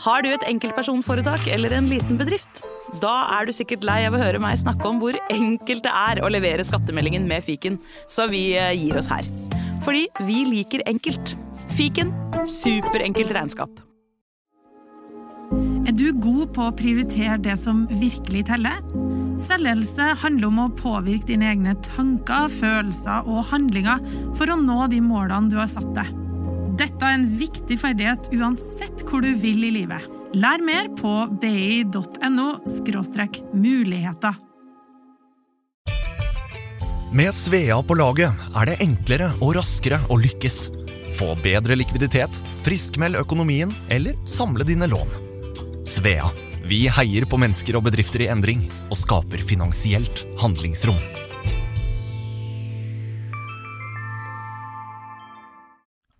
Har du et enkeltpersonforetak eller en liten bedrift? Da er du sikkert lei av å høre meg snakke om hvor enkelt det er å levere skattemeldingen med fiken, så vi eh, gir oss her. Fordi vi liker enkelt. Fiken superenkelt regnskap. Er du god på å prioritere det som virkelig teller? Selvledelse handler om å påvirke dine egne tanker, følelser og handlinger for å nå de målene du har satt deg. Dette er en viktig ferdighet uansett hvor du vil i livet. Lær mer på bi.no muligheter. Med Svea på laget er det enklere og raskere å lykkes. Få bedre likviditet, friskmeld økonomien eller samle dine lån. Svea vi heier på mennesker og bedrifter i endring og skaper finansielt handlingsrom.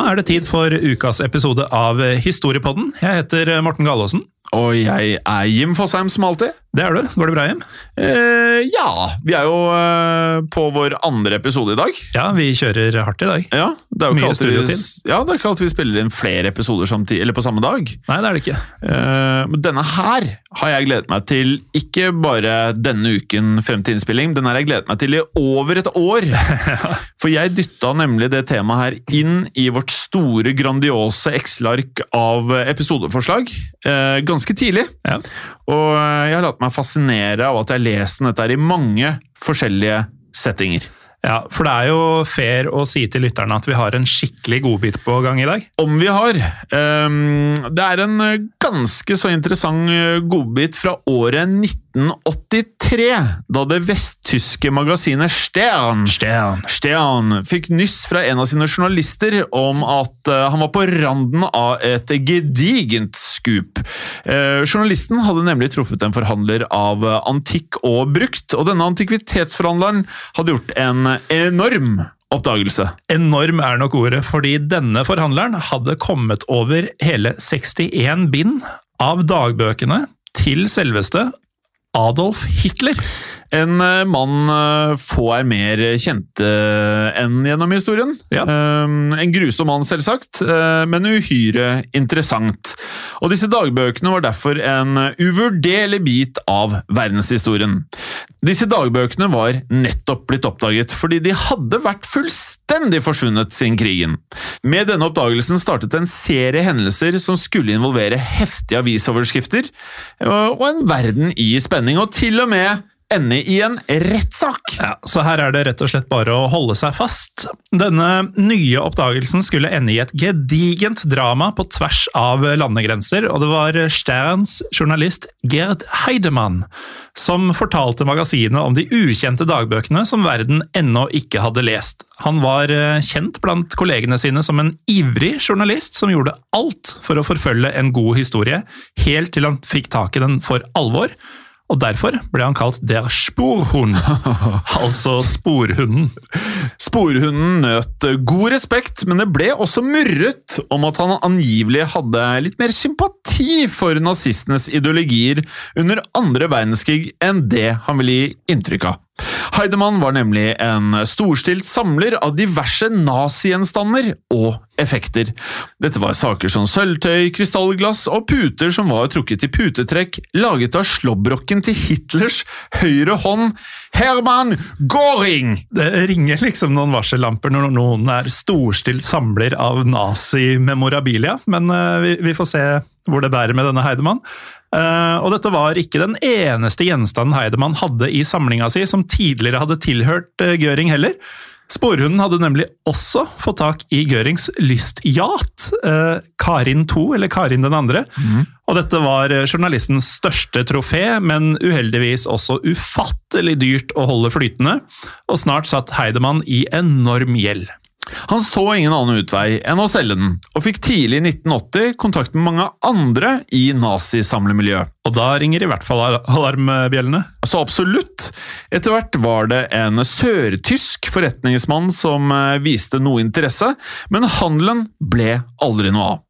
Da er det tid for ukas episode av Historiepodden. Jeg heter Morten Gallaasen. Og jeg er Jim Fosheim som alltid. Det er du. Går det bra, hjem? Eh, ja, vi er jo eh, på vår andre episode i dag. Ja, vi kjører hardt i dag. Ja, det er jo Mye ikke alltid, ja, det er ikke alltid vi spiller inn flere episoder samtidig, eller på samme dag. Nei, det er det ikke. Eh, men denne her har jeg gledet meg til ikke bare denne uken frem til innspilling, den har jeg gledet meg til i over et år. For jeg dytta nemlig det temaet her inn i vårt store, grandiose Excel-ark av episodeforslag eh, ganske tidlig. Ja. Og jeg har latt meg fascinere av at jeg har lest om dette i mange forskjellige settinger. Ja, For det er jo fair å si til lytterne at vi har en skikkelig godbit på gang i dag. Om vi har. Ehm, det er en eh, ganske så interessant eh, godbit fra året 1983, da det vesttyske magasinet Stern, Stern. Stern fikk nyss fra en av sine journalister om at eh, han var på randen av et gedigent skup. Eh, journalisten hadde nemlig truffet en forhandler av antikk og brukt, og denne antikvitetsforhandleren hadde gjort en enorm oppdagelse. Enorm er nok ordet, fordi denne forhandleren hadde kommet over hele 61 bind av dagbøkene til selveste Adolf Hitler. En eh, mann eh, få er mer kjente enn gjennom historien. Ja. Eh, En grusom mann, selvsagt, eh, men uhyre interessant. Og disse dagbøkene var derfor en uvurderlig bit av verdenshistorien. Disse dagbøkene var nettopp blitt oppdaget fordi de hadde vært fullstendig forsvunnet siden krigen. Med denne oppdagelsen startet en serie hendelser som skulle involvere heftige avisoverskrifter eh, og en verden i spenning, og til og med ende i en rettssak. Ja, Så her er det rett og slett bare å holde seg fast. Denne nye oppdagelsen skulle ende i et gedigent drama på tvers av landegrenser, og det var Sterns journalist Gerd Heidemann som fortalte magasinet om de ukjente dagbøkene som verden ennå ikke hadde lest. Han var eh, kjent blant kollegene sine som en ivrig journalist som gjorde alt for å forfølge en god historie, helt til han fikk tak i den for alvor. Og derfor ble han kalt Der Sporhund, altså sporhunden. Sporhunden nøt god respekt, men det ble også murret om at han angivelig hadde litt mer sympati for nazistenes ideologier under andre verdenskrig enn det han ville gi inntrykk av. Heidemann var nemlig en storstilt samler av diverse nazigjenstander og effekter. Dette var saker som sølvtøy, krystallglass og puter som var trukket i putetrekk, laget av slåbroken til Hitlers høyre hånd, Herman Göring! Det ringer liksom noen varsellamper når noen er storstilt samler av nazi-memorabilia, men eh, vi, får se hvor det bærer med denne Heidemann. Eh, og dette var ikke den eneste gjenstanden Heidemann hadde i samlinga si som tidligere hadde tilhørt uh, Göring heller. Sporhunden hadde nemlig også fått tak i Görings lystyacht, eh, Karin 2, eller Karin den andre. Og dette var journalistens største trofé, men uheldigvis også ufattelig dyrt å holde flytende, og snart satt Heidemann i enorm gjeld. Han så ingen annen utvei enn å selge den, og fikk tidlig i 1980 kontakt med mange andre i nazisamlermiljøet. Og da ringer i hvert fall alarmbjellene. Så absolutt. Etter hvert var det en sørtysk forretningsmann som eh, viste noe interesse, men handelen ble aldri noe av.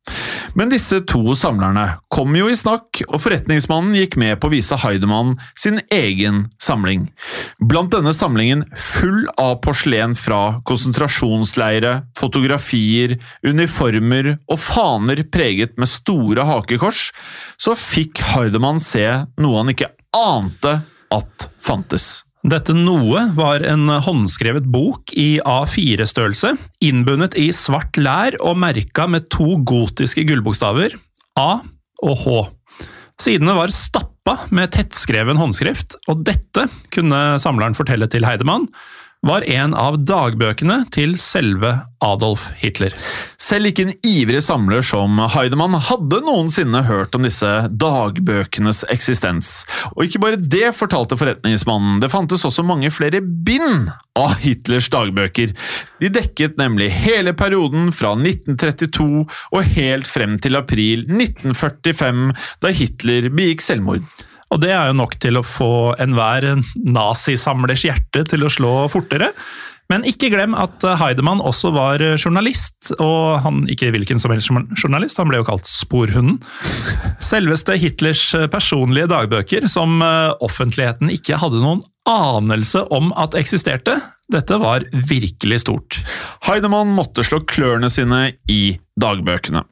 Men disse to samlerne kom jo i snakk, og forretningsmannen gikk med på å vise Heidemann sin egen samling. Blant denne samlingen full av porselen fra konsentrasjonsleire, fotografier, uniformer og faner preget med store hakekors, så fikk Heidemann se noe han ikke ante at fantes. Dette noe var en håndskrevet bok i A4-størrelse, innbundet i svart lær og merka med to gotiske gullbokstaver, A og H. Sidene var stappa med tettskreven håndskrift, og dette kunne samleren fortelle til Heidemann var en av dagbøkene til selve Adolf Hitler. Selv ikke en ivrig samler som Heidemann hadde noensinne hørt om disse dagbøkenes eksistens. Og ikke bare det, fortalte forretningsmannen, det fantes også mange flere bind av Hitlers dagbøker. De dekket nemlig hele perioden fra 1932 og helt frem til april 1945, da Hitler begikk selvmord. Og det er jo nok til å få enhver nazisamlers hjerte til å slå fortere. Men ikke glem at Heidemann også var journalist, og han ikke hvilken som helst journalist, han ble jo kalt Sporhunden. Selveste Hitlers personlige dagbøker, som offentligheten ikke hadde noen anelse om at eksisterte. Dette var virkelig stort. Heidemann måtte slå klørne sine i dagbøkene.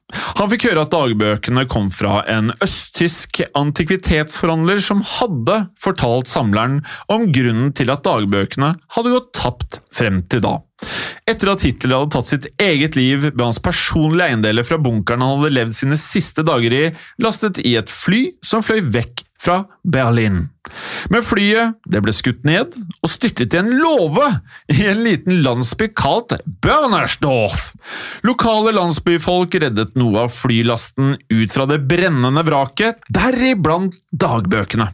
Han fikk høre at dagbøkene kom fra en østtysk antikvitetsforhandler som hadde fortalt samleren om grunnen til at dagbøkene hadde gått tapt frem til da. Etter at Hitler hadde tatt sitt eget liv, ble hans personlige eiendeler fra bunkeren han hadde levd sine siste dager i, lastet i et fly som fløy vekk fra Berlin. Men flyet det ble skutt ned og styrtet i en låve i en liten landsby kalt Börnersdorf. Lokale landsbyfolk reddet noe av flylasten ut fra det brennende vraket, deriblant dagbøkene.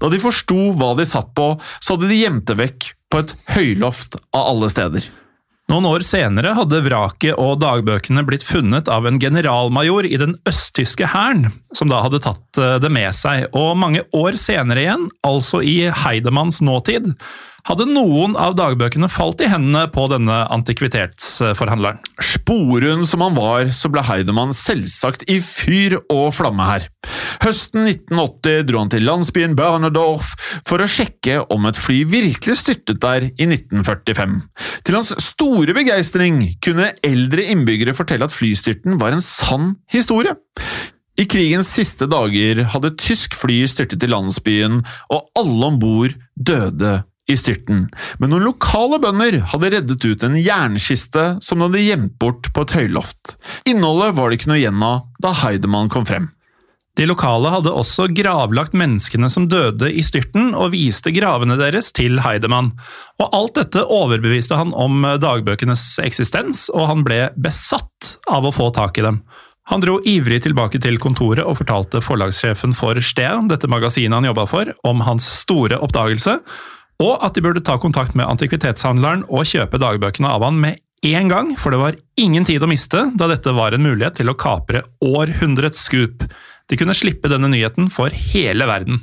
Da de forsto hva de satt på, så hadde de gjemt det vekk på et høyloft av alle steder. Noen år senere hadde vraket og dagbøkene blitt funnet av en generalmajor i den østtyske hæren, som da hadde tatt det med seg, og mange år senere igjen, altså i Heidemanns nåtid, hadde noen av dagbøkene falt i hendene på denne antikvitetsforhandleren. Sporhund som han var, så ble Heidemann selvsagt i fyr og flamme her. Høsten 1980 dro han til landsbyen Bernerdorf for å sjekke om et fly virkelig styrtet der i 1945. Til hans store begeistring kunne eldre innbyggere fortelle at flystyrten var en sann historie. I krigens siste dager hadde tysk fly styrtet i landsbyen, og alle om bord døde i styrten, men noen lokale bønder hadde reddet ut en jernkiste som de hadde gjemt bort på et høyloft. Innholdet var det ikke noe igjen av da Heidemann kom frem. De lokale hadde også gravlagt menneskene som døde i styrten, og viste gravene deres til Heidemann. Og alt dette overbeviste han om dagbøkenes eksistens, og han ble besatt av å få tak i dem. Han dro ivrig tilbake til kontoret og fortalte forlagssjefen for Steen, dette magasinet han jobba for, om hans store oppdagelse, og at de burde ta kontakt med antikvitetshandleren og kjøpe dagbøkene av han med en gang, for det var ingen tid å miste da dette var en mulighet til å kapre århundrets skup. De kunne slippe denne nyheten for hele verden.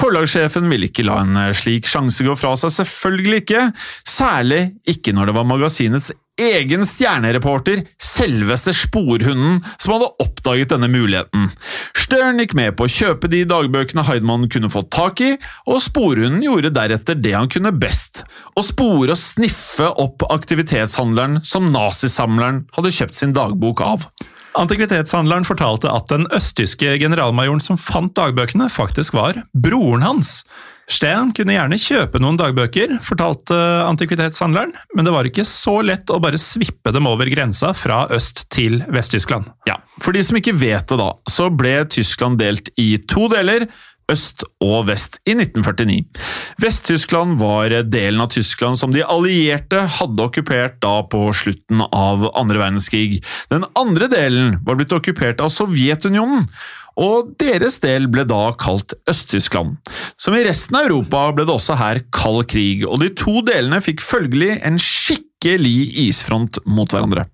Forlagssjefen ville ikke la en slik sjanse gå fra seg, selvfølgelig ikke, særlig ikke når det var magasinets egen stjernereporter, selveste Sporhunden, som hadde oppdaget denne muligheten. Stern gikk med på å kjøpe de dagbøkene Heidmann kunne fått tak i, og Sporhunden gjorde deretter det han kunne best – å spore og sniffe opp aktivitetshandleren som nazisamleren hadde kjøpt sin dagbok av. Antikvitetshandleren fortalte at den østtyske generalmajoren som fant dagbøkene, faktisk var broren hans. Steen kunne gjerne kjøpe noen dagbøker, fortalte antikvitetshandleren, men det var ikke så lett å bare svippe dem over grensa fra øst til Vest-Tyskland. Ja, For de som ikke vet det, da, så ble Tyskland delt i to deler øst og vest i 1949. Vest-Tyskland var delen av Tyskland som de allierte hadde okkupert da på slutten av andre verdenskrig. Den andre delen var blitt okkupert av Sovjetunionen, og deres del ble da kalt Øst-Tyskland. Som i resten av Europa ble det også her kald krig, og de to delene fikk følgelig en skikkelig isfront mot hverandre.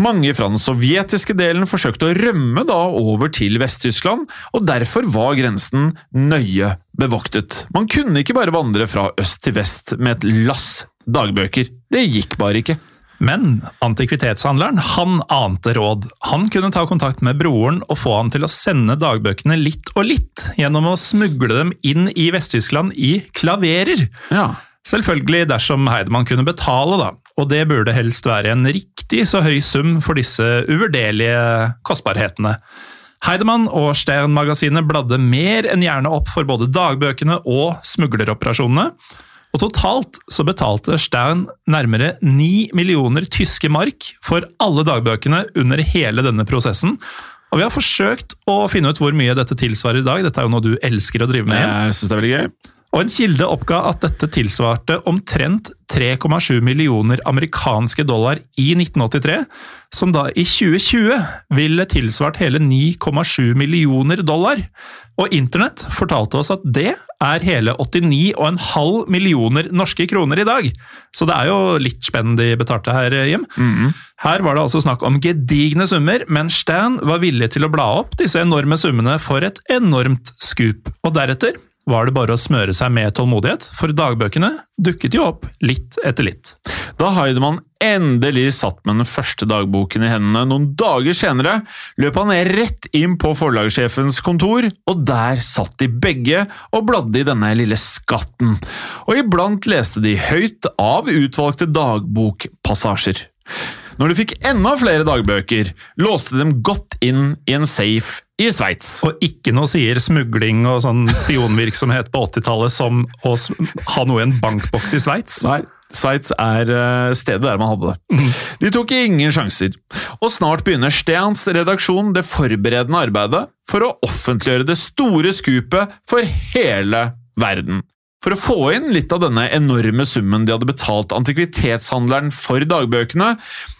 Mange fra den sovjetiske delen forsøkte å rømme da over til Vest-Tyskland, og derfor var grensen nøye bevoktet. Man kunne ikke bare vandre fra øst til vest med et lass dagbøker. Det gikk bare ikke. Men antikvitetshandleren han ante råd. Han kunne ta kontakt med broren og få han til å sende dagbøkene litt og litt, gjennom å smugle dem inn i Vest-Tyskland i klaverer. Ja. Selvfølgelig dersom Heidemann kunne betale, da, og det burde helst være en riktig så høy sum for disse uvurderlige kostbarhetene. Heidemann og Stern-magasinet bladde mer enn gjerne opp for både dagbøkene og smugleroperasjonene. Og totalt så betalte Staun nærmere 9 millioner tyske mark for alle dagbøkene under hele denne prosessen. Og vi har forsøkt å finne ut hvor mye dette tilsvarer i dag. Dette er jo noe du elsker å drive med. Jeg synes det er veldig gøy. Og en kilde oppga at dette tilsvarte omtrent 3,7 millioner amerikanske dollar i 1983, som da i 2020 ville tilsvart hele 9,7 millioner dollar. Og internett fortalte oss at det er hele 89,5 millioner norske kroner i dag. Så det er jo litt spenn de betalte her, Jim. Her var det altså snakk om gedigne summer, men Stan var villig til å bla opp disse enorme summene for et enormt skup. Og deretter var det bare å smøre seg med tålmodighet, for dagbøkene dukket jo opp litt etter litt. Da Heidemann endelig satt med den første dagboken i hendene noen dager senere, løp han rett inn på forlagssjefens kontor, og der satt de begge og bladde i denne lille skatten. Og iblant leste de høyt av utvalgte dagbokpassasjer. Når de fikk enda flere dagbøker, låste de dem godt inn i en safe i Sveits. Og ikke noe sier smugling og sånn spionvirksomhet på 80-tallet som å ha noe i en bankboks i Sveits. Nei, Sveits er eh, stedet der man hadde det. De tok ingen sjanser, og snart begynner Steans redaksjon det forberedende arbeidet for å offentliggjøre det store skupet for hele verden. For å få inn litt av denne enorme summen de hadde betalt antikvitetshandleren for dagbøkene,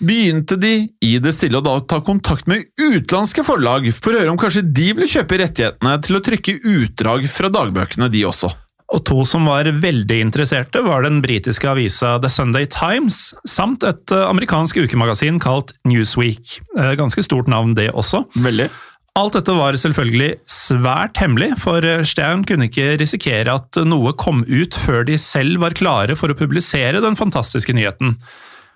begynte de i det stille å da ta kontakt med utenlandske forlag for å høre om kanskje de ville kjøpe rettighetene til å trykke utdrag fra dagbøkene, de også. Og to som var veldig interesserte, var den britiske avisa The Sunday Times, samt et eh, amerikansk ukemagasin kalt Newsweek. Eh, Ganske stort navn, det også. Veldig. Alt dette var selvfølgelig svært hemmelig, for Stern kunne ikke risikere at noe kom ut før de selv var klare for å publisere den fantastiske nyheten.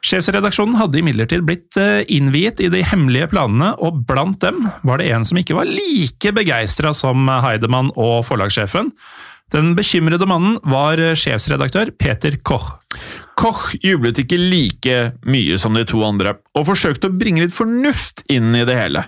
Sjefsredaksjonen hadde imidlertid blitt eh, innviet i de hemmelige planene, og blant dem var det en som ikke var like begeistra som Heidemann og forlagssjefen. Den bekymrede mannen var sjefsredaktør Peter Koch. Koch jublet ikke like mye som de to andre, og forsøkte å bringe litt fornuft inn i det hele.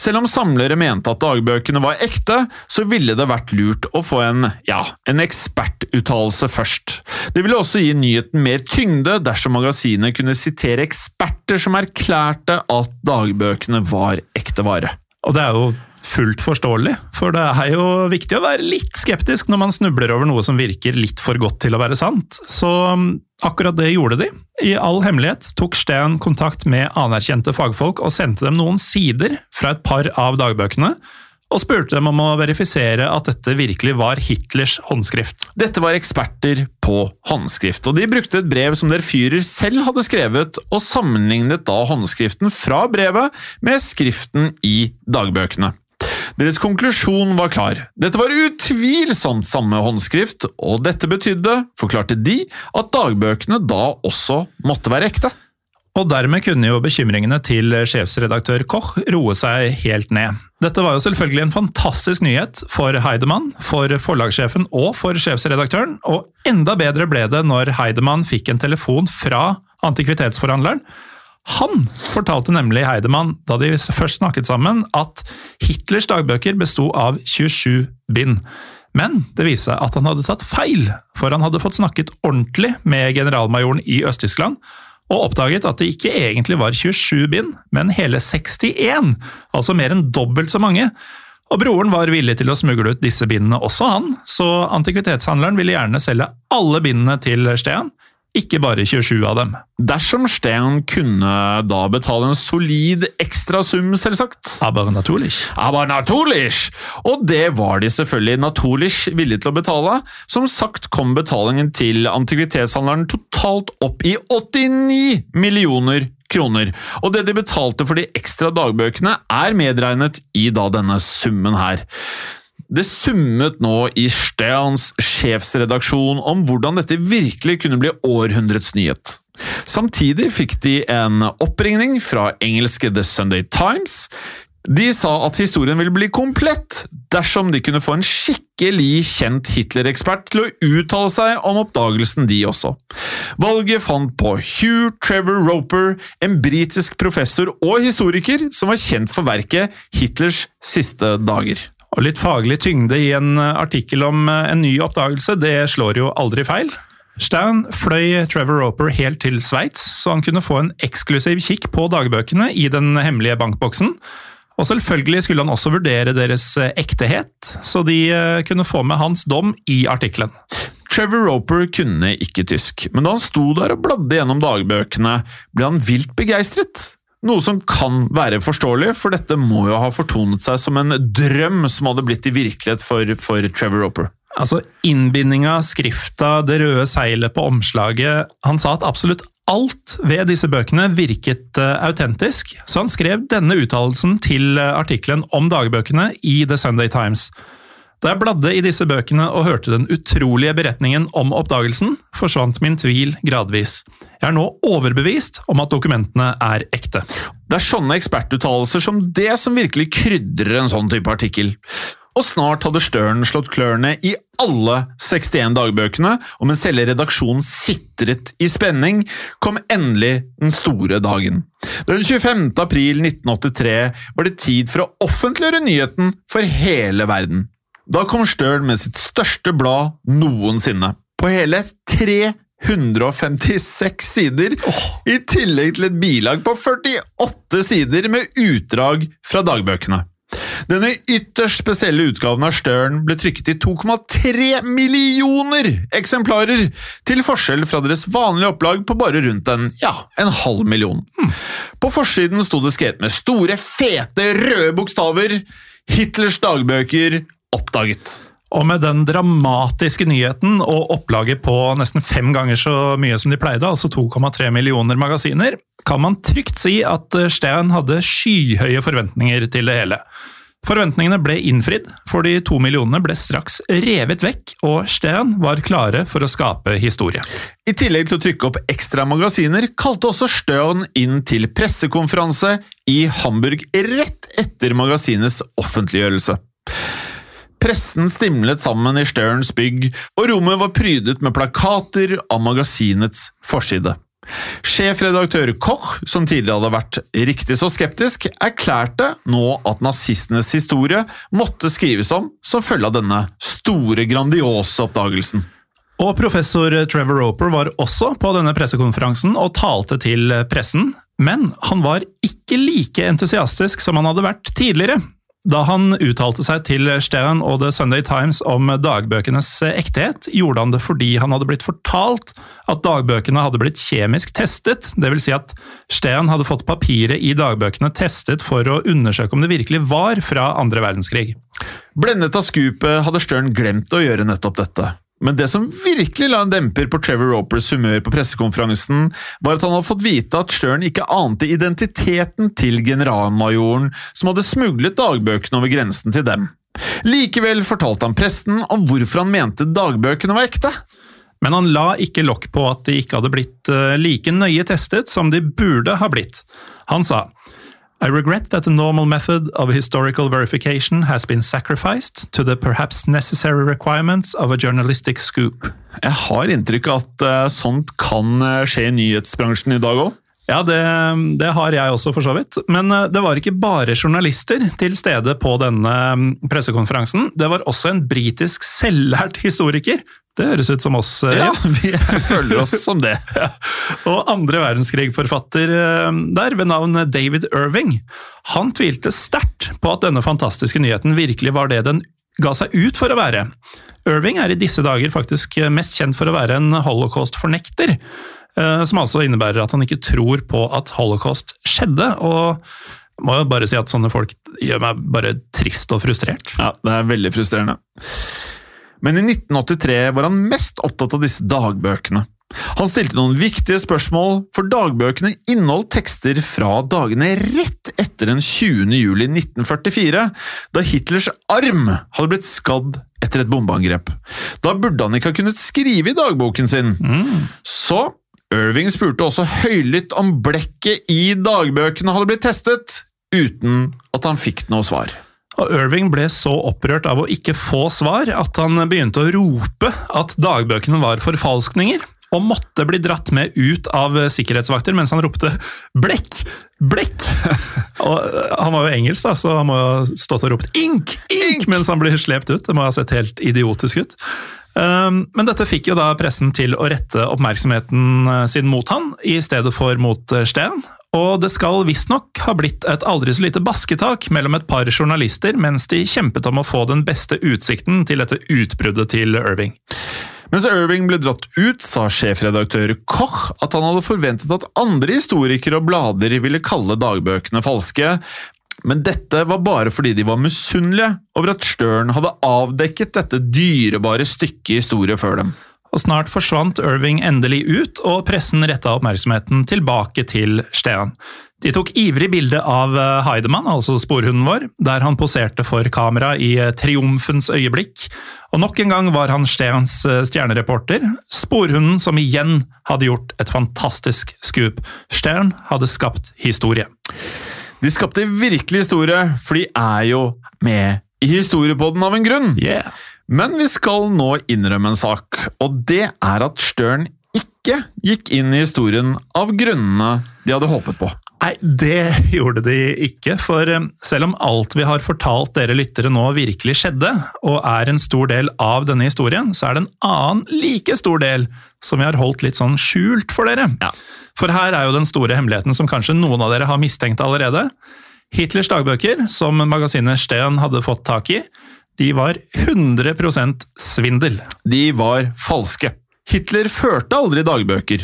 Selv om samlere mente at dagbøkene var ekte, så ville det vært lurt å få en, ja, en ekspertuttalelse først. Det ville også gi nyheten mer tyngde dersom magasinet kunne sitere eksperter som erklærte at dagbøkene var ekte vare. Og det er jo fullt forståelig, for det er jo viktig å være litt skeptisk når man snubler over noe som virker litt for godt til å være sant. Så um, akkurat det gjorde de. I all hemmelighet tok Steen kontakt med anerkjente fagfolk og sendte dem noen sider fra et par av dagbøkene, og spurte dem om å verifisere at dette virkelig var Hitlers håndskrift. Dette var eksperter på håndskrift, og de brukte et brev som der Führer selv hadde skrevet, og sammenlignet da håndskriften fra brevet med skriften i dagbøkene. Deres konklusjon var klar. Dette var utvilsomt samme håndskrift, og dette betydde, forklarte de, at dagbøkene da også måtte være ekte. Og dermed kunne jo bekymringene til sjefsredaktør Koch roe seg helt ned. Dette var jo selvfølgelig en fantastisk nyhet for Heidemann, for forlagssjefen og for sjefsredaktøren, og enda bedre ble det når Heidemann fikk en telefon fra antikvitetsforhandleren. Han fortalte nemlig Heidemann, da de først snakket sammen, at Hitlers dagbøker besto av 27 bind. Men det viste seg at han hadde tatt feil, for han hadde fått snakket ordentlig med generalmajoren i Øst-Tyskland, og oppdaget at det ikke egentlig var 27 bind, men hele 61, altså mer enn dobbelt så mange. Og broren var villig til å smugle ut disse bindene også, han, så antikvitetshandleren ville gjerne selge alle bindene til Steen, ikke bare 27 av dem. Dersom Stern kunne da betale en solid ekstrasum, selvsagt. Aber natürlich. Aber natürlich! Og det var de selvfølgelig naturlig villige til å betale. Som sagt kom betalingen til antikvitetshandleren totalt opp i 89 millioner kroner. Og det de betalte for de ekstra dagbøkene er medregnet i da denne summen her. Det summet nå i Sterns sjefsredaksjon om hvordan dette virkelig kunne bli århundrets nyhet. Samtidig fikk de en oppringning fra engelske The Sunday Times. De sa at historien ville bli komplett dersom de kunne få en skikkelig kjent Hitler-ekspert til å uttale seg om oppdagelsen, de også. Valget fant på Hugh Trevor Roper, en britisk professor og historiker som var kjent for verket Hitlers siste dager. Og litt faglig tyngde i en artikkel om en ny oppdagelse, det slår jo aldri feil. Stan fløy Trevor Roper helt til Sveits, så han kunne få en eksklusiv kikk på dagbøkene i den hemmelige bankboksen. Og selvfølgelig skulle han også vurdere deres ektehet, så de kunne få med hans dom i artikkelen. Trevor Roper kunne ikke tysk, men da han sto der og bladde gjennom dagbøkene, ble han vilt begeistret. Noe som kan være forståelig, for dette må jo ha fortonet seg som en drøm som hadde blitt i virkelighet for, for Trevor Roper. Altså, Innbindinga, skrifta, det røde seilet på omslaget Han sa at absolutt alt ved disse bøkene virket uh, autentisk, så han skrev denne uttalelsen til uh, artikkelen om dagbøkene i The Sunday Times. Da jeg bladde i disse bøkene og hørte den utrolige beretningen om oppdagelsen, forsvant min tvil gradvis. Jeg er nå overbevist om at dokumentene er ekte. Det er sånne ekspertuttalelser som det som virkelig krydrer en sånn type artikkel. Og snart hadde Stern slått klørne i alle 61 dagbøkene, og mens hele redaksjonen sitret i spenning, kom endelig den store dagen. Den 25. april 1983 var det tid for å offentliggjøre nyheten for hele verden. Da kom Stern med sitt største blad noensinne, på hele 356 sider, i tillegg til et bilag på 48 sider med utdrag fra dagbøkene. Denne ytterst spesielle utgaven av Stern ble trykket i 2,3 millioner eksemplarer, til forskjell fra deres vanlige opplag på bare rundt en, ja, en halv million. På forsiden sto det skrevet med store, fete, røde bokstaver Hitlers dagbøker oppdaget. Og med den dramatiske nyheten og opplaget på nesten fem ganger så mye som de pleide, altså 2,3 millioner magasiner, kan man trygt si at Stern hadde skyhøye forventninger til det hele. Forventningene ble innfridd, for de to millionene ble straks revet vekk, og Stern var klare for å skape historie. I tillegg til å trykke opp ekstra magasiner, kalte også Stern inn til pressekonferanse i Hamburg rett etter magasinets offentliggjørelse. Pressen stimlet sammen i Sterns bygg, og rommet var prydet med plakater av magasinets forside. Sjefredaktør Koch, som tidligere hadde vært riktig så skeptisk, erklærte nå at nazistenes historie måtte skrives om som følge av denne store, grandiose oppdagelsen. Og professor Trevor Roper var også på denne pressekonferansen og talte til pressen, men han var ikke like entusiastisk som han hadde vært tidligere. Da han uttalte seg til Stern og The Sunday Times om dagbøkenes ekthet, gjorde han det fordi han hadde blitt fortalt at dagbøkene hadde blitt kjemisk testet, dvs. Si at Stern hadde fått papiret i dagbøkene testet for å undersøke om det virkelig var fra andre verdenskrig. Blendet av skupet hadde Stern glemt å gjøre nettopp dette. Men det som virkelig la en demper på Trevor Ropers humør på pressekonferansen, var at han hadde fått vite at Stern ikke ante identiteten til generalmajoren som hadde smuglet dagbøkene over grensen til dem. Likevel fortalte han presten om hvorfor han mente dagbøkene var ekte. Men han la ikke lokk på at de ikke hadde blitt like nøye testet som de burde ha blitt. Han sa I regret that the normal method of historical verification has been sacrificed to the perhaps necessary requirements of a journalistic scoop. Jeg har inntrykk av at uh, sånt kan uh, skje i nyhetsbransjen i dag òg. Ja, det, det, har jeg også, for så vidt. Men uh, det var ikke bare journalister til stede på denne pressekonferansen. Det var også en britisk selvlært historiker det høres ut som oss. Ja, vi føler oss som det. ja. Og andre verdenskrig-forfatter der, ved navn David Irving, han tvilte sterkt på at denne fantastiske nyheten virkelig var det den ga seg ut for å være. Irving er i disse dager faktisk mest kjent for å være en holocaust-fornekter. eh, Som altså innebærer at han ikke tror på at holocaust skjedde. og må jo bare si at sånne folk gjør meg bare trist og frustrert. Ja, det er veldig frustrerende. Men i 1983 var han mest opptatt av disse dagbøkene. Han stilte noen viktige spørsmål, for dagbøkene inneholdt tekster fra dagene rett etter den 20. juli 1944, da Hitlers arm hadde blitt skadd etter et bombeangrep. Da burde han ikke ha kunnet skrive i dagboken sin. Så Irving spurte også høylytt om blekket i dagbøkene hadde blitt testet, uten at han fikk noe svar. Og Irving ble så opprørt av å ikke få svar at han begynte å rope at dagbøkene var forfalskninger, og måtte bli dratt med ut av sikkerhetsvakter mens han ropte 'blekk! Blekk!' Og øh, Han var jo engelsk, da, så han må ha stått og ropt 'ink! Ink!' mens han blir slept ut. Det må ha sett helt idiotisk ut. Um, Men dette fikk jo da pressen til å rette oppmerksomheten eh, sin mot han, i stedet for mot eh, Steen. Og det skal visstnok ha blitt et aldri så lite basketak mellom et par journalister mens de kjempet om å få den beste utsikten til dette utbruddet til Irving. Mens Irving ble dratt ut, sa sjefredaktør Koch at han hadde forventet at andre historikere og blader ville kalle dagbøkene falske, men dette var bare fordi de var misunnelige over at Stern hadde avdekket dette dyrebare stykket historie før dem. Og Snart forsvant Irving endelig ut, og pressen retta oppmerksomheten tilbake til Stean. De tok ivrig bilde av eh, Heidemann, altså sporhunden vår, der han poserte for kamera i eh, triumfens øyeblikk. Og nok en gang var han Steens eh, stjernereporter, sporhunden som igjen hadde gjort et fantastisk skup. Stern hadde skapt historie. De skapte virkelig historie, for de er jo med i historiepodden av en grunn. Yeah! Men vi skal nå innrømme en sak, og det er at Stern ikke gikk inn i historien av grunnene de hadde håpet på. Nei, det gjorde de ikke, for eh, selv om alt vi har fortalt dere lyttere nå virkelig skjedde, og er en stor del av denne historien, så er det en annen like stor del som vi har holdt litt sånn skjult for dere. Ja. For her er jo den store hemmeligheten som kanskje noen av dere har mistenkt allerede. Hitlers dagbøker, som magasinet Steen hadde fått tak i, de var 100% svindel. De var falske. Hitler førte aldri dagbøker.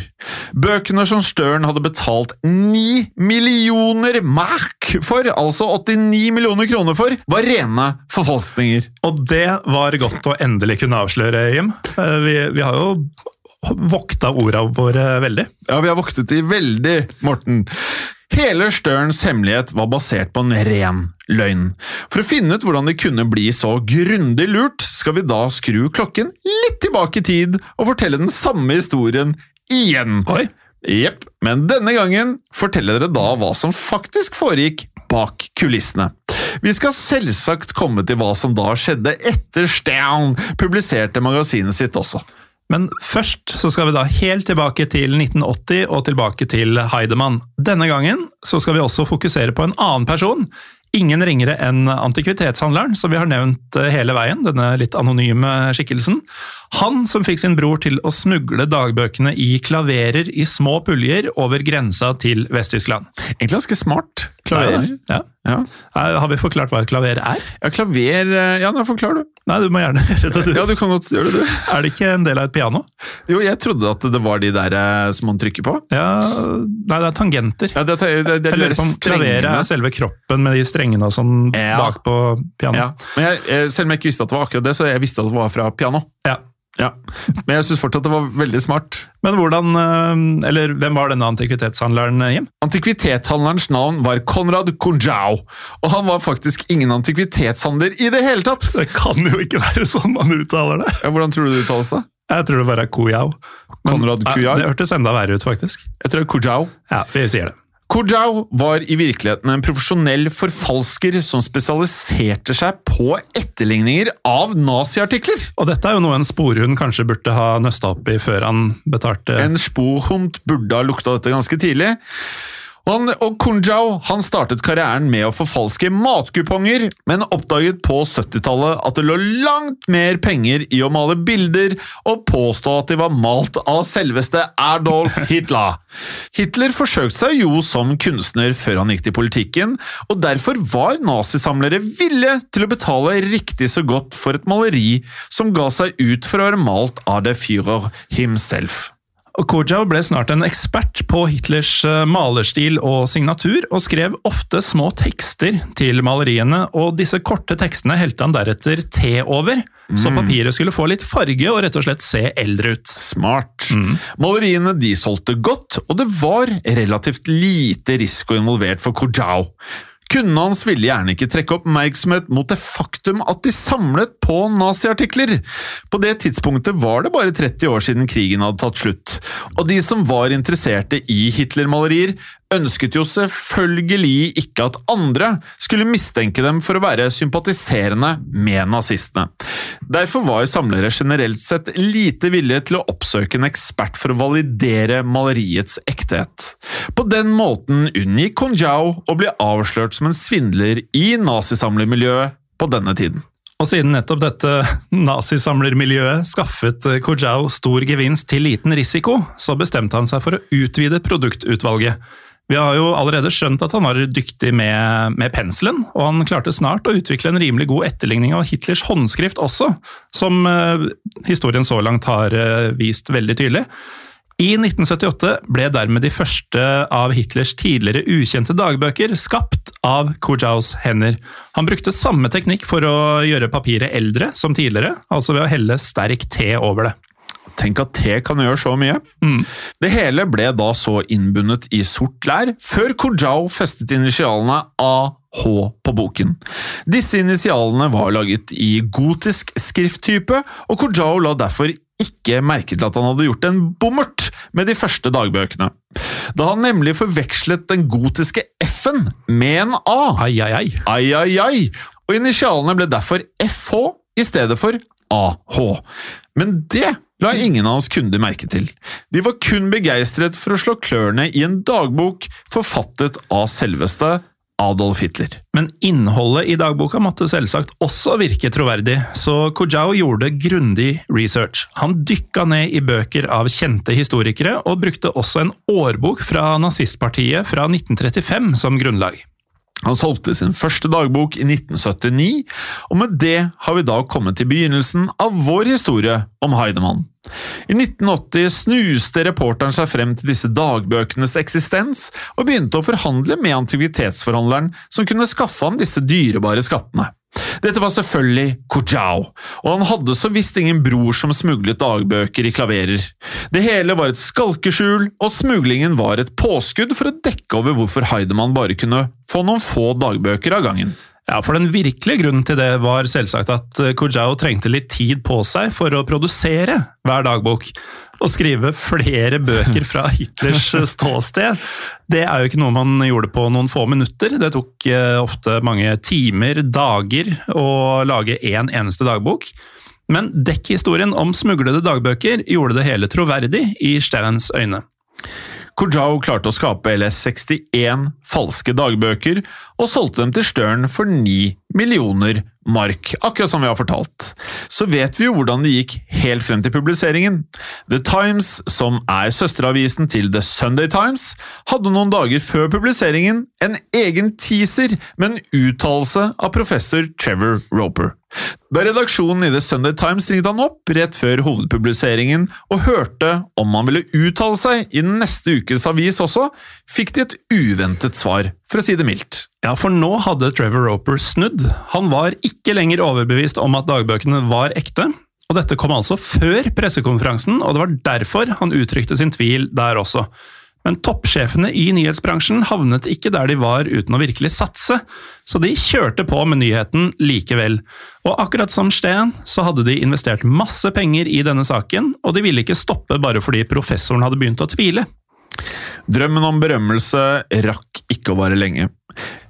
Bøkene som Stern hadde betalt 9 millioner mark for, altså 89 millioner kroner for, var rene forfalskninger. Og det var godt å endelig kunne avsløre, Jim. Eh, Vi, vi har jo vokta orda våre veldig. Ja, vi har voktet de veldig, Morten. Hele Sterns hemmelighet var basert på en ren løgn. For å finne ut hvordan de kunne bli så grundig lurt, skal vi da skru klokken litt tilbake i tid og fortelle den samme historien igjen. Oi! Jepp, men denne gangen forteller dere da hva som faktisk foregikk bak kulissene. Vi skal selvsagt komme til hva som da skjedde etter Stern publiserte magasinet sitt også. Men først så skal vi da helt tilbake til 1980 og tilbake til Heidemann. Denne gangen så skal vi også fokusere på en annen person. Ingen ringere enn antikvitetshandleren, som vi har nevnt eh, hele veien, denne litt anonyme skikkelsen. Han som fikk sin bror til å smugle dagbøkene i klaverer i små puljer over grensa til Vest-Tyskland. Egentlig ganske smart. Klaver. Ja. Ja. Eh, Har vi forklart hva et klaver er? ja, klaver eh, Ja, nå forklar du. Nei, du må gjerne gjøre det. du. Ja, du kan godt gjøre det, du. Er det ikke en del av et piano? Jo, jeg trodde at det var de der eh, som man trykker på. Ja, Nei, det er tangenter. Ja, det, er- det, det, Jeg lurer på om klaveret er selve kroppen med de strengene og sånn Ja. bak på pianoet. Ja, men jeg, Selv om jeg ikke visste at det var akkurat det, så jeg visste at det var fra piano. Ja. Ja. Men jeg syns fortsatt det var veldig smart. Men hvordan, eh, eller hvem var denne antikvitetshandleren, eh, Jim? Antikvitetshandlerens navn var Konrad Kunjau, og han var faktisk ingen antikvitetshandler i det hele tatt! Det kan jo ikke være sånn man uttaler det. Ja, hvordan tror du det uttales, da? Jeg tror det bare er Kujau. Konrad Kujau? Kujau? Det hørtes enda verre ut, faktisk. Jeg tror det er Kujau. Ja, vi sier det. Kujau var i virkeligheten en profesjonell forfalsker som spesialiserte seg på etterligninger av naziartikler. Og dette er jo noe en sporhund kanskje burde ha nøsta opp i før han betalte En sporhund burde ha lukta dette ganske tidlig. Han, og Kunjao han startet karrieren med å forfalske matkuponger, men oppdaget på 70-tallet at det lå langt mer penger i å male bilder og påstå at de var malt av selveste Adolf Hitler. Hitler forsøkte seg jo som kunstner før han gikk til politikken, og derfor var nazisamlere villige til å betale riktig så godt for et maleri som ga seg ut for å være malt av de Führer himself. Og Kojau ble snart en ekspert på Hitlers eh, malerstil og signatur, og skrev ofte små tekster til maleriene, og disse korte tekstene helte han deretter te over, så papiret skulle få litt farge og rett og slett se eldre ut. Smart. Maleriene de solgte godt, og det var relativt lite risiko involvert for Kojau. Kundene hans ville gjerne ikke trekke oppmerksomhet mot det faktum at de samlet på naziartikler. På det tidspunktet var det bare 30 år siden krigen hadde tatt slutt, og de som var interesserte i Hitler-malerier, ønsket jo selvfølgelig ikke at andre skulle mistenke dem for å være sympatiserende med nazistene. Derfor var samlere generelt sett lite villige til å oppsøke en ekspert for å validere maleriets ekthet. På den måten unngikk Konjau å bli avslørt som en svindler i nazisamlermiljøet på denne tiden. Og siden nettopp dette nazisamlermiljøet skaffet Kojau stor gevinst til liten risiko, så bestemte han seg for å utvide produktutvalget. Vi har jo allerede skjønt at han var dyktig med, med penselen, og han klarte snart å utvikle en rimelig god etterligning av Hitlers håndskrift også, som eh, historien så langt har eh, vist veldig tydelig. I 1978 ble dermed de første av Hitlers tidligere ukjente dagbøker skapt av Kujaus hender. Han brukte samme teknikk for å gjøre papiret eldre som tidligere, altså ved å helle sterk te over det. Tenk at te kan gjøre så mye. Det hele ble da så innbundet i sort lær, før Kujau festet initialene AH på boken. Disse initialene var laget i gotisk skrifttype, og Kujau la derfor ikke merke til at han hadde gjort en bommert med de første dagbøkene. Da han nemlig forvekslet den gotiske F-en med en A. Ai, ai, ai. Ai, ai, ai! Og initialene ble derfor FH i stedet for AH. Men det la ingen av hans kunder merke til. De var kun begeistret for å slå klørne i en dagbok forfattet av selveste Adolf Hitler. Men innholdet i dagboka måtte selvsagt også virke troverdig, så Kojau gjorde grundig research. Han dykka ned i bøker av kjente historikere, og brukte også en årbok fra nazistpartiet fra 1935 som grunnlag. Han solgte sin første dagbok i 1979, og med det har vi da kommet til begynnelsen av vår historie om Heidemann. I 1980 snuste reporteren seg frem til disse dagbøkenes eksistens, og begynte å forhandle med antikvitetsforhandleren som kunne skaffe ham disse dyrebare skattene. Dette var selvfølgelig Kojau, og han hadde så visst ingen bror som smuglet dagbøker i klaverer. Det hele var et skalkeskjul, og smuglingen var et påskudd for å dekke over hvorfor Heidemann bare kunne få noen få dagbøker av gangen. Ja, for Den virkelige grunnen til det var selvsagt at Kojau trengte litt tid på seg for å produsere hver dagbok. Å skrive flere bøker fra Hitlers ståsted, det er jo ikke noe man gjorde på noen få minutter. Det tok ofte mange timer, dager, å lage én eneste dagbok. Men dekkhistorien om smuglede dagbøker gjorde det hele troverdig i Stevens øyne. Kujau klarte å skape LS61 falske dagbøker, og solgte dem til Stern for 9 millioner mark, akkurat som vi har fortalt. Så vet vi jo hvordan det gikk helt frem til publiseringen. The Times, som er søsteravisen til The Sunday Times, hadde noen dager før publiseringen en egen teaser med en uttalelse av professor Trevor Roper. Da redaksjonen i The Sunday Times ringte han opp rett før hovedpubliseringen og hørte om han ville uttale seg i neste ukes avis også, fikk de et uventet svar, for å si det mildt. Ja, for nå hadde Trevor Roper snudd. Han var ikke lenger overbevist om at dagbøkene var ekte. Og dette kom altså før pressekonferansen, og det var derfor han uttrykte sin tvil der også. Men toppsjefene i nyhetsbransjen havnet ikke der de var uten å virkelig satse, så de kjørte på med nyheten likevel. Og akkurat som Steen, så hadde de investert masse penger i denne saken, og de ville ikke stoppe bare fordi professoren hadde begynt å tvile. Drømmen om berømmelse rakk ikke å vare lenge.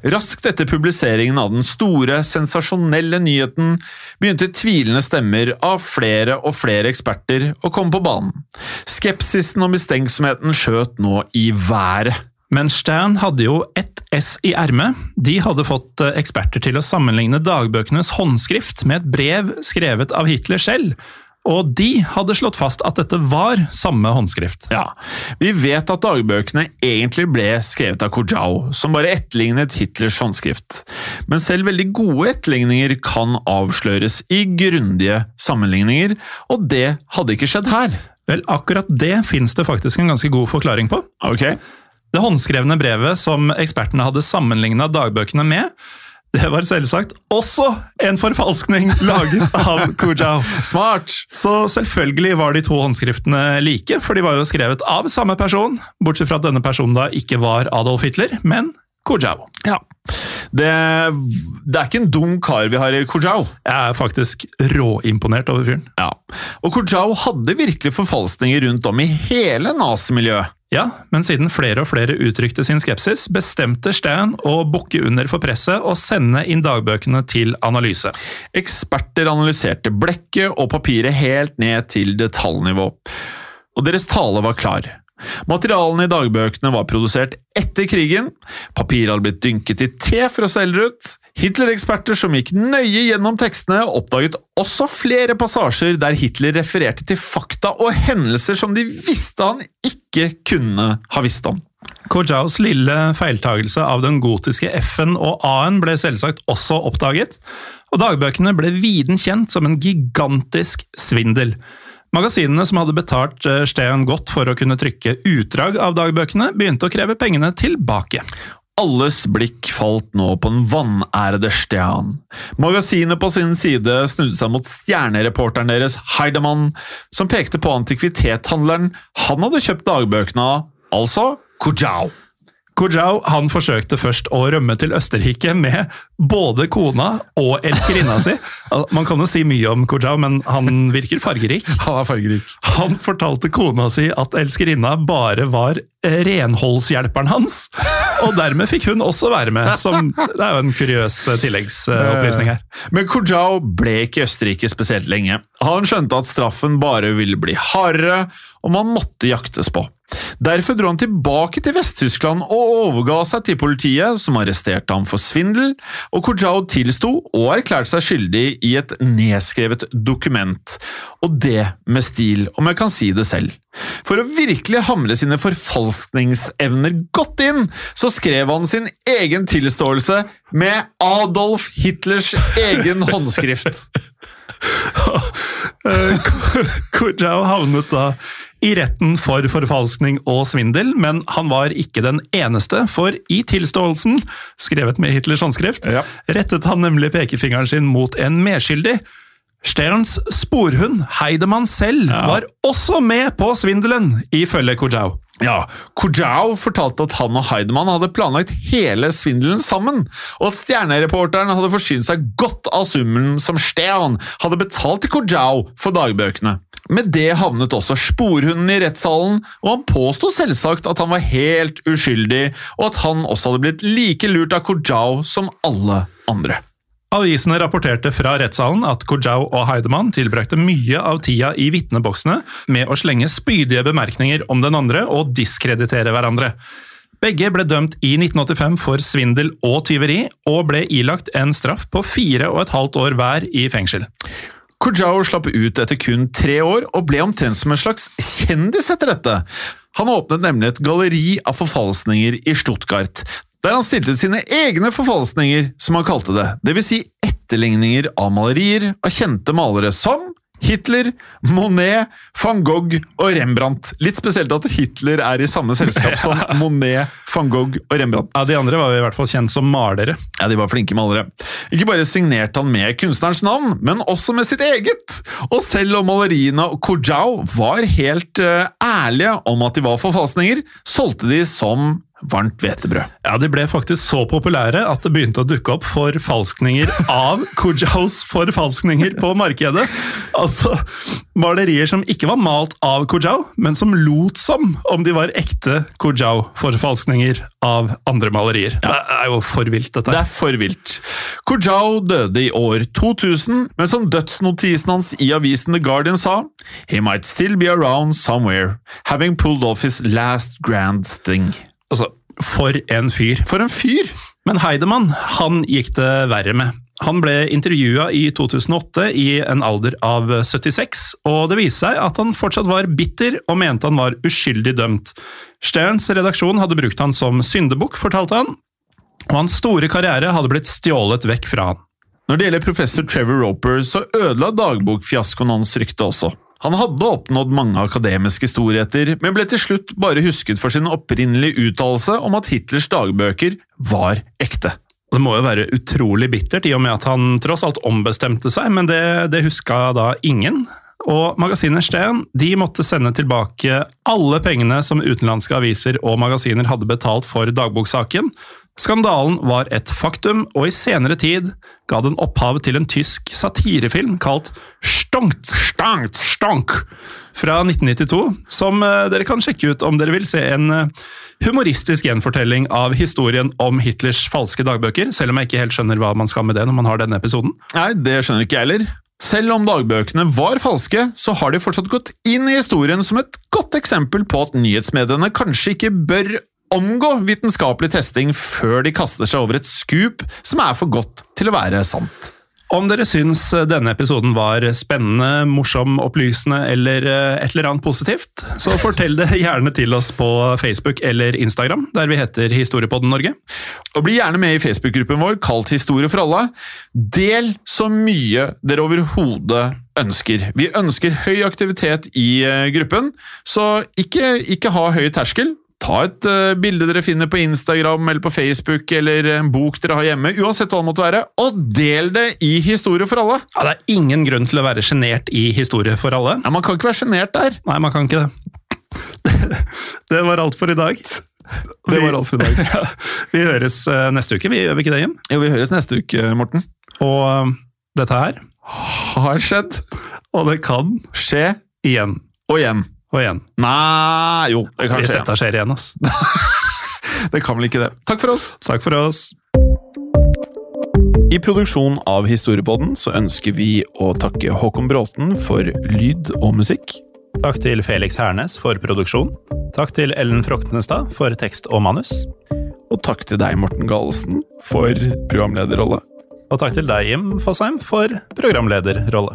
Raskt etter publiseringen av den store, sensasjonelle nyheten begynte tvilende stemmer av flere og flere eksperter å komme på banen. Skepsisen og mistenksomheten skjøt nå i været. Men Stern hadde jo ett S i ermet. De hadde fått eh, eksperter til å sammenligne dagbøkenes håndskrift med et brev skrevet av Hitler selv. Og de hadde slått fast at dette var samme håndskrift. Ja, Vi vet at dagbøkene egentlig ble skrevet av Kojau, som bare etterlignet Hitlers håndskrift. Men selv veldig gode etterligninger kan avsløres i grundige sammenligninger, og det hadde ikke skjedd her. Vel, akkurat det fins det faktisk en ganske god forklaring på. Ok? Det håndskrevne brevet som ekspertene hadde sammenligna dagbøkene med, det var selvsagt også en forfalskning laget av Kujau. Smart! Så selvfølgelig var de to håndskriftene like, for de var jo skrevet av samme person, bortsett fra at denne personen da ikke var Adolf Hitler, men Kujau. Ja. Det, det er ikke en dum kar vi har i Kujau. Jeg er faktisk råimponert over fyren. Ja. Og Kujau hadde virkelig forfalskninger rundt om i hele nazimiljøet. Ja, men siden flere og flere uttrykte sin skepsis, bestemte Stan å bukke under for presset og sende inn dagbøkene til analyse. Eksperter analyserte blekket og papiret helt ned til detaljnivå, og deres tale var klar. Materialene i dagbøkene var produsert etter krigen, papir hadde blitt dynket i te for å selge ut. Hitler-eksperter som gikk nøye gjennom tekstene, oppdaget også flere passasjer der Hitler refererte til fakta og hendelser som de visste han ikke kunne ha visst om. Kojaus lille feiltagelse av den gotiske F-en og A-en ble selvsagt også oppdaget, og dagbøkene ble viden kjent som en gigantisk svindel. Magasinene som hadde betalt eh, Steen godt for å kunne trykke utdrag av dagbøkene, begynte å kreve pengene tilbake. Alles blikk falt nå på den vanærede Stian. Magasinet på sin side snudde seg mot stjernereporteren deres, Heidemann, som pekte på antikvitethandleren han hadde kjøpt dagbøkene av, altså Kujau. Kojau han forsøkte først å rømme til Østerrike med både kona og elskerinna si. Man kan jo si mye om Kujau, men han virker fargerik. Han er fargerik. Han fortalte kona si at elskerinna bare var renholdshjelperen hans, og dermed fikk hun også være med. Som, det er jo en kuriøs tilleggsopplysning her. Men Kujau ble ikke i Østerrike spesielt lenge. Han skjønte at straffen bare ville bli hardere, og man måtte jaktes på. Derfor dro han tilbake til Vest-Tyskland og overga seg til politiet, som arresterte ham for svindel, og Kujau tilsto og erklærte seg skyldig i et nedskrevet dokument, og det med stil, om jeg kan si det selv. For å virkelig hamle sine forfalskningsevner godt inn, så skrev han sin egen tilståelse med Adolf Hitlers egen håndskrift. Kujau havnet da i retten for forfalskning og svindel, men han var ikke den eneste, for i tilståelsen, skrevet med Hitlers håndskrift, Ja. rettet han nemlig pekefingeren sin mot en medskyldig. Sterns sporhund, Heidemann selv, var også med på svindelen, ifølge Kojau. Ja, Kojau fortalte at han og Heidemann hadde planlagt hele svindelen sammen, og at stjernereporteren hadde forsynt seg godt av summen som Stern hadde betalt til Kojau for dagbøkene. Med det havnet også sporhunden i rettssalen, og han påsto selvsagt at han var helt uskyldig, og at han også hadde blitt like lurt av Kojau som alle andre. Avisene rapporterte fra rettssalen at Kojau og Heidemann tilbrakte mye av tida i vitneboksene med å slenge spydige bemerkninger om den andre og diskreditere hverandre. Begge ble dømt i 1985 for svindel og tyveri, og ble ilagt en straff på fire og et halvt år hver i fengsel. Kojau slapp ut etter kun tre år, og ble omtrent som en slags kjendis etter dette. Han åpnet nemlig et galleri av forfalskninger i Stuttgart, der han stilte ut sine egne forfalskninger, som han kalte det, dvs. Si etterligninger av malerier av kjente malere som Hitler, Monet, van Gogh og Rembrandt. Litt spesielt at Hitler er i samme selskap som Monet, van Gogh og Rembrandt. Ja, De andre var i hvert fall kjent som malere. Ja, De var flinke malere. Ikke bare signerte han med kunstnerens navn, men også med sitt eget. Og selv om maleriene og Kojau var helt uh, ærlige om at de var forfalskninger, solgte de som varmt hvetebrød. Ja, De ble faktisk så populære at det begynte å dukke opp forfalskninger av Kujaus forfalskninger på markedet. Altså malerier som ikke var malt av Kujau, men som lot som om de var ekte Kujau-forfalskninger av andre malerier. Det er jo for vilt, dette. Det er for vilt. Kujau døde i år 2000, men som dødsnotisen hans i avisen The Guardian sa He might still be around somewhere, having pulled off his last grand sting. Altså, For en fyr. For en fyr! Men Heidemann han gikk det verre med. Han ble intervjua i 2008 i en alder av 76, og det viste seg at han fortsatt var bitter og mente han var uskyldig dømt. Stearns redaksjon hadde brukt han som syndebukk, fortalte han, og hans store karriere hadde blitt stjålet vekk fra han. Når det gjelder professor Trevor Roper, så ødela dagbokfiaskoen hans rykte også. Han hadde oppnådd mange akademiske storheter, men ble til slutt bare husket for sin opprinnelige uttalelse om at Hitlers dagbøker var ekte. Det må jo være utrolig bittert, i og med at han tross alt ombestemte seg, men det, det huska da ingen. Og magasinet Steen de måtte sende tilbake alle pengene som utenlandske aviser og magasiner hadde betalt for dagboksaken, Skandalen var et faktum, og i senere tid ga den opphav til en tysk satirefilm kalt Stonkt, Stankt, Stonk fra 1992, som eh, dere kan sjekke ut om dere vil se en eh, humoristisk gjenfortelling av historien om Hitlers falske dagbøker, selv om jeg ikke helt skjønner hva man skal med det når man har denne episoden. Nei, det skjønner ikke jeg heller. Selv om dagbøkene var falske, så har de fortsatt gått inn i historien som et godt eksempel på at nyhetsmediene kanskje ikke bør omgå vitenskapelig testing før de kaster seg over et skup som er for godt til å være sant. Om dere syns denne episoden var spennende, morsom, opplysende eller eh, et eller annet positivt, så fortell det gjerne til oss på Facebook eller Instagram, der vi heter Historiepodden Norge. Og Bli gjerne med i Facebook-gruppen vår kalt Historie for alle. Del så mye dere overhodet ønsker. Vi ønsker høy aktivitet i eh, gruppen, så ikke, ikke ha høy terskel. Ta et uh, bilde dere finner på Instagram eller på Facebook, eller en bok dere har hjemme, uansett hva det måtte være, og del det i Historie for alle! Ja, Det er ingen grunn til å være sjenert i Historie for alle. Ja, Man kan ikke være sjenert der! Nei, man kan ikke det. Det var alt for i dag. Det var alt for i dag. Ja, vi høres eh, neste uke, vi gjør vi ikke det, Jim? Jo, vi høres neste uke, Morten. Og uh, dette her Har skjedd. Og det kan Skje igjen og igjen. Og igjen. Nei Jo, det kan Hvis skje. dette skjer igjen, ass. Det kan vel ikke det. Takk for oss! Takk for oss. I produksjonen av Historiepodden så ønsker vi å takke Håkon Bråten for lyd og musikk. Takk til Felix Hernes for produksjon. Takk til Ellen Froktenestad for tekst og manus. Og takk til deg, Morten Galesen, for programlederrolle. Og takk til deg, Jim Fosheim, for programlederrolle.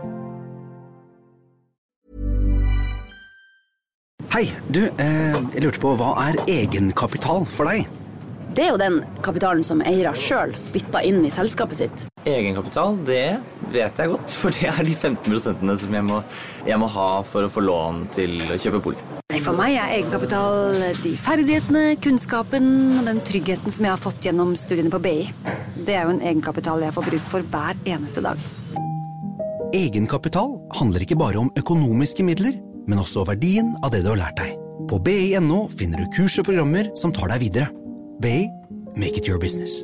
Hei, du, eh, jeg lurte på hva er egenkapital for deg? Det er jo den kapitalen som eiere sjøl spytter inn i selskapet sitt. Egenkapital, det vet jeg godt, for det er de 15 som jeg må, jeg må ha for å få lån til å kjøpe bolig. For meg er egenkapital de ferdighetene, kunnskapen og den tryggheten som jeg har fått gjennom studiene på BI. Det er jo en egenkapital jeg får bruk for hver eneste dag. Egenkapital handler ikke bare om økonomiske midler, men også verdien av det du har lært deg. På bi.no finner du kurs og programmer som tar deg videre. BI make it your business.